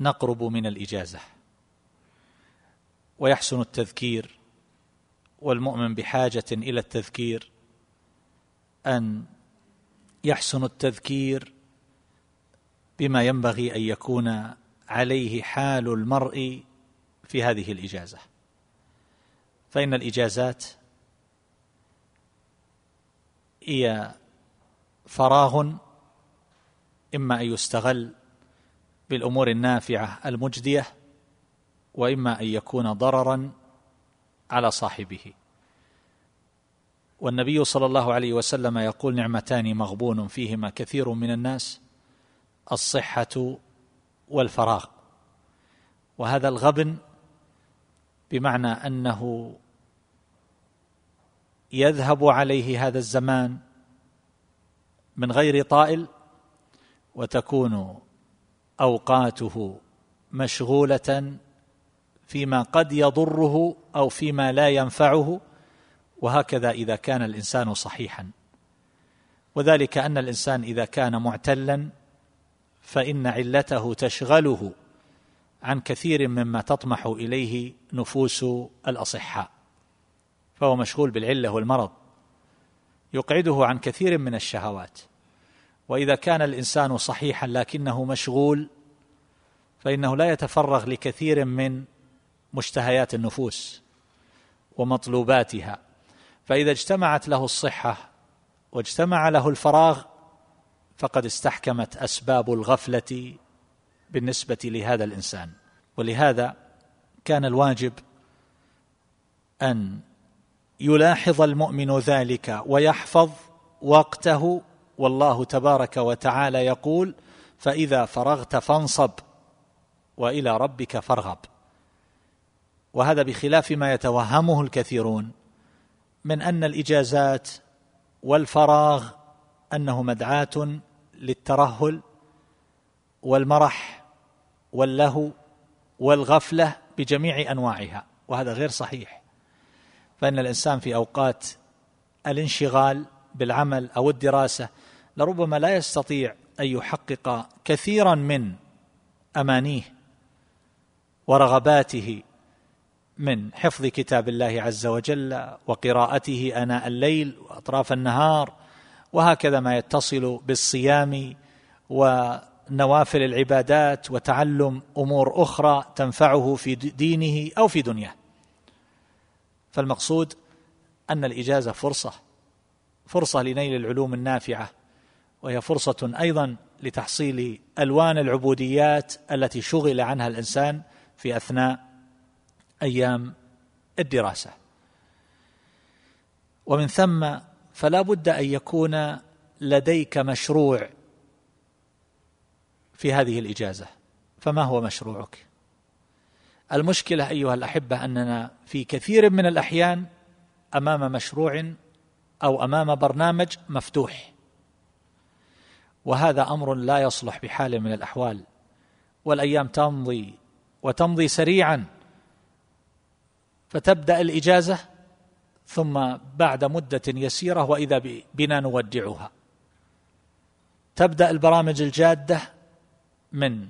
نقرب من الإجازة. ويحسن التذكير والمؤمن بحاجة إلى التذكير أن يحسن التذكير بما ينبغي أن يكون عليه حال المرء في هذه الإجازة. فإن الإجازات هي فراغ إما أن يستغل بالأمور النافعة المجدية وإما أن يكون ضررا على صاحبه. والنبي صلى الله عليه وسلم يقول نعمتان مغبون فيهما كثير من الناس الصحة والفراغ. وهذا الغبن بمعنى أنه يذهب عليه هذا الزمان من غير طائل وتكون أوقاته مشغولة فيما قد يضره أو فيما لا ينفعه وهكذا إذا كان الإنسان صحيحا. وذلك أن الإنسان إذا كان معتلا فإن علته تشغله عن كثير مما تطمح إليه نفوس الأصحاء. فهو مشغول بالعلة والمرض يقعده عن كثير من الشهوات. وإذا كان الإنسان صحيحا لكنه مشغول فإنه لا يتفرغ لكثير من مشتهيات النفوس ومطلوباتها. فإذا اجتمعت له الصحة واجتمع له الفراغ فقد استحكمت أسباب الغفلة بالنسبة لهذا الإنسان. ولهذا كان الواجب أن يلاحظ المؤمن ذلك ويحفظ وقته والله تبارك وتعالى يقول فإذا فرغت فانصب وإلى ربك فارغب. وهذا بخلاف ما يتوهمه الكثيرون من أن الإجازات والفراغ أنه مدعاة للترهل والمرح واللهو والغفلة بجميع أنواعها وهذا غير صحيح. فإن الإنسان في أوقات الانشغال بالعمل أو الدراسة لربما لا يستطيع أن يحقق كثيرا من أمانيه ورغباته من حفظ كتاب الله عز وجل وقراءته آناء الليل وأطراف النهار وهكذا ما يتصل بالصيام ونوافل العبادات وتعلم أمور أخرى تنفعه في دينه أو في دنياه. فالمقصود أن الإجازة فرصة. فرصة لنيل العلوم النافعة وهي فرصة أيضا لتحصيل ألوان العبوديات التي شغل عنها الإنسان في أثناء أيام الدراسة. ومن ثم فلا بد أن يكون لديك مشروع في هذه الإجازة. فما هو مشروعك؟ المشكلة أيها الأحبة أننا في كثير من الأحيان أمام مشروع أو أمام برنامج مفتوح. وهذا أمر لا يصلح بحال من الأحوال. والأيام تمضي وتمضي سريعا. فتبدأ الإجازة ثم بعد مدة يسيرة وإذا بنا نودعها. تبدأ البرامج الجادة من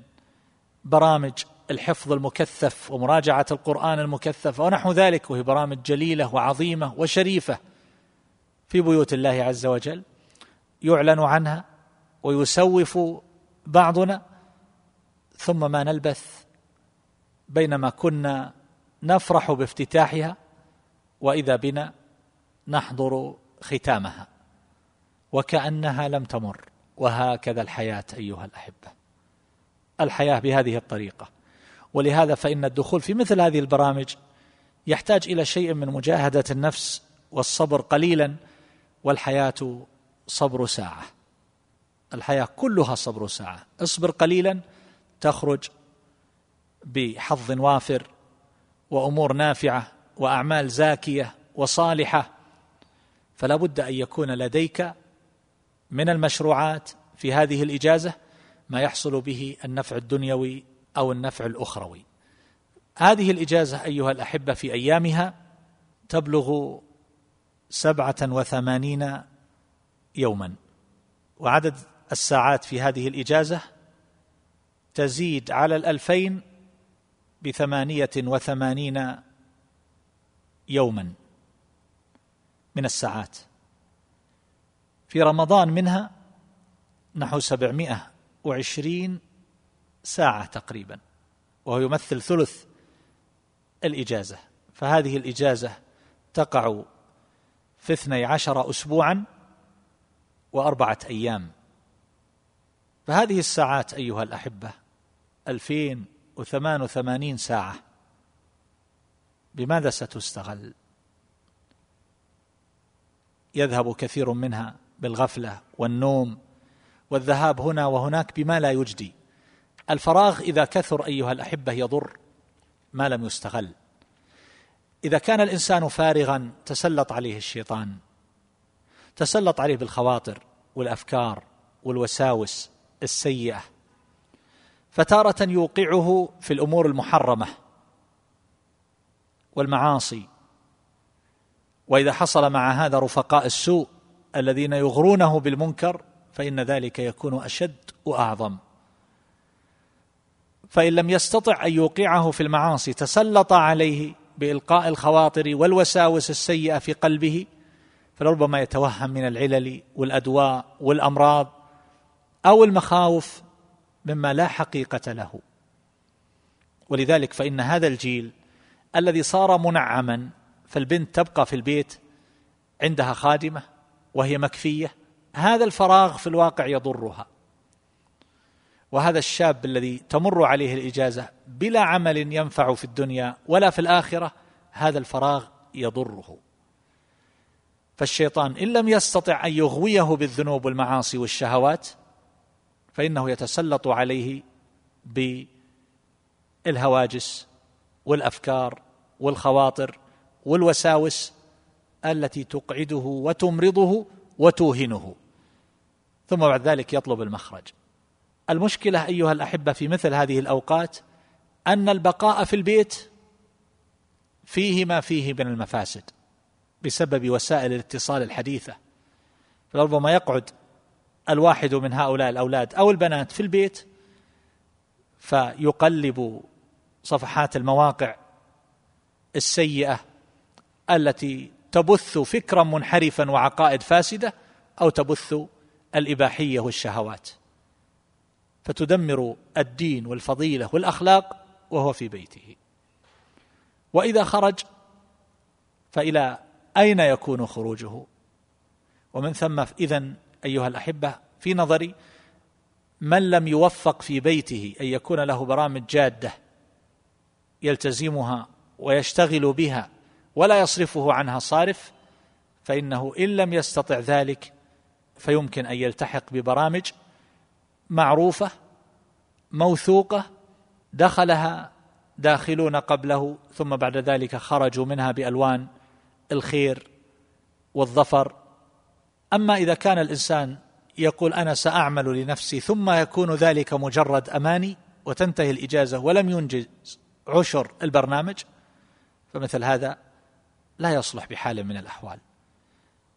برامج الحفظ المكثف ومراجعة القرآن المكثف ونحو ذلك. وهي برامج جليلة وعظيمة وشريفة. في بيوت الله عز وجل يعلن عنها ويسوف بعضنا ثم ما نلبث بينما كنا نفرح بافتتاحها وإذا بنا نحضر ختامها. وكأنها لم تمر. وهكذا الحياة أيها الأحبة. الحياة بهذه الطريقة. ولهذا فإن الدخول في مثل هذه البرامج يحتاج إلى شيء من مجاهدة النفس والصبر قليلا والحياة صبر ساعة. الحياة كلها صبر ساعة. اصبر قليلا تخرج بحظ وافر وأمور نافعة وأعمال زاكية وصالحة. فلا بد أن يكون لديك من المشروعات في هذه الإجازة ما يحصل به النفع الدنيوي أو النفع الأخروي. هذه الإجازة أيها الأحبة في أيامها تبلغ سبعة وثمانين يوما. وعدد الساعات في هذه الإجازة تزيد على الألفين بثمانية وثمانين يوما من الساعات. في رمضان منها نحو سبعمائة وعشرين ساعة تقريبا وهو يمثل ثلث الإجازة. فهذه الإجازة تقع في اثني عشر أسبوعا وأربعة أيام. فهذه الساعات أيها الأحبة ألفين وثمان وثمانين ساعة. بماذا ستستغل؟ يذهب كثير منها بالغفلة والنوم والذهاب هنا وهناك بما لا يجدي. الفراغ إذا كثر أيها الأحبة يضر ما لم يستغل. إذا كان الإنسان فارغا تسلط عليه الشيطان. تسلط عليه بالخواطر والأفكار والوساوس السيئة. فتارة يوقعه في الأمور المحرمة والمعاصي. وإذا حصل مع هذا رفقاء السوء الذين يغرونه بالمنكر فإن ذلك يكون أشد وأعظم. فإن لم يستطع أن يوقعه في المعاصي تسلط عليه بإلقاء الخواطر والوساوس السيئة في قلبه فلربما يتوهم من العلل والأدواء والأمراض أو المخاوف مما لا حقيقة له. ولذلك فإن هذا الجيل الذي صار منعما فالبنت تبقى في البيت عندها خادمة وهي مكفية هذا الفراغ في الواقع يضرها. وهذا الشاب الذي تمر عليه الإجازة بلا عمل ينفع في الدنيا ولا في الآخرة هذا الفراغ يضره. فالشيطان إن لم يستطع أن يغويه بالذنوب والمعاصي والشهوات فإنه يتسلط عليه بالهواجس والأفكار والخواطر والوساوس التي تقعده وتمرضه وتوهنه. ثم بعد ذلك يطلب المخرج. المشكلة أيها الأحبة في مثل هذه الأوقات أن البقاء في البيت فيه ما فيه من المفاسد بسبب وسائل الاتصال الحديثة. فربما يقعد الواحد من هؤلاء الأولاد أو البنات في البيت فيقلب صفحات المواقع السيئة التي تبث فكرا منحرفا وعقائد فاسدة أو تبث الإباحية والشهوات. فتدمر الدين والفضيلة والأخلاق وهو في بيته. وإذا خرج فإلى أين يكون خروجه؟ ومن ثم اذا أيها الأحبة في نظري من لم يوفق في بيته أن يكون له برامج جادة يلتزمها ويشتغل بها ولا يصرفه عنها صارف فإنه إن لم يستطع ذلك فيمكن أن يلتحق ببرامج معروفة موثوقة دخلها داخلون قبله ثم بعد ذلك خرجوا منها بألوان الخير والظفر. أما إذا كان الإنسان يقول أنا سأعمل لنفسي ثم يكون ذلك مجرد أماني وتنتهي الإجازة ولم ينجز عشر البرنامج فمثل هذا لا يصلح بحال من الأحوال.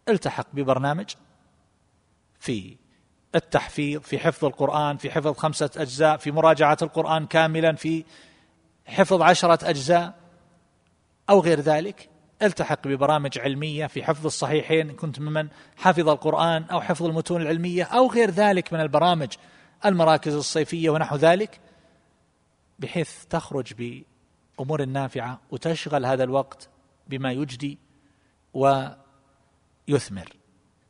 التحق ببرنامج في التحفيظ في حفظ القرآن في حفظ خمسة أجزاء في مراجعة القرآن كاملا في حفظ عشرة أجزاء أو غير ذلك. التحق ببرامج علمية في حفظ الصحيحين كنت ممن حفظ القرآن أو حفظ المتون العلمية أو غير ذلك من البرامج المراكز الصيفية ونحو ذلك بحيث تخرج بأمور نافعة وتشغل هذا الوقت بما يجدي ويثمر.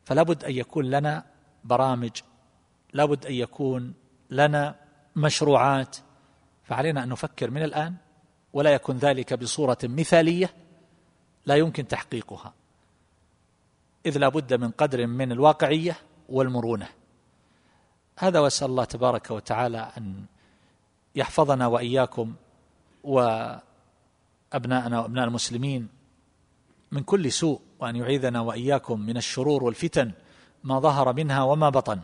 فلا بد أن يكون لنا برامج لا بد أن يكون لنا مشروعات فعلينا أن نفكر من الآن ولا يكون ذلك بصورة مثالية لا يمكن تحقيقها. إذ لا بد من قدر من الواقعية والمرونة. هذا وأسأل الله تبارك وتعالى أن يحفظنا وإياكم وأبناءنا وأبناء المسلمين من كل سوء وأن يعيذنا وإياكم من الشرور والفتن ما ظهر منها وما بطن.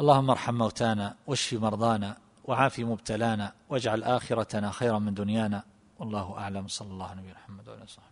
اللهم ارحم موتانا واشف مرضانا وعاف مبتلانا واجعل آخرتنا خيرا من دنيانا والله أعلم. صلى الله عليه وسلم وعلى صحبه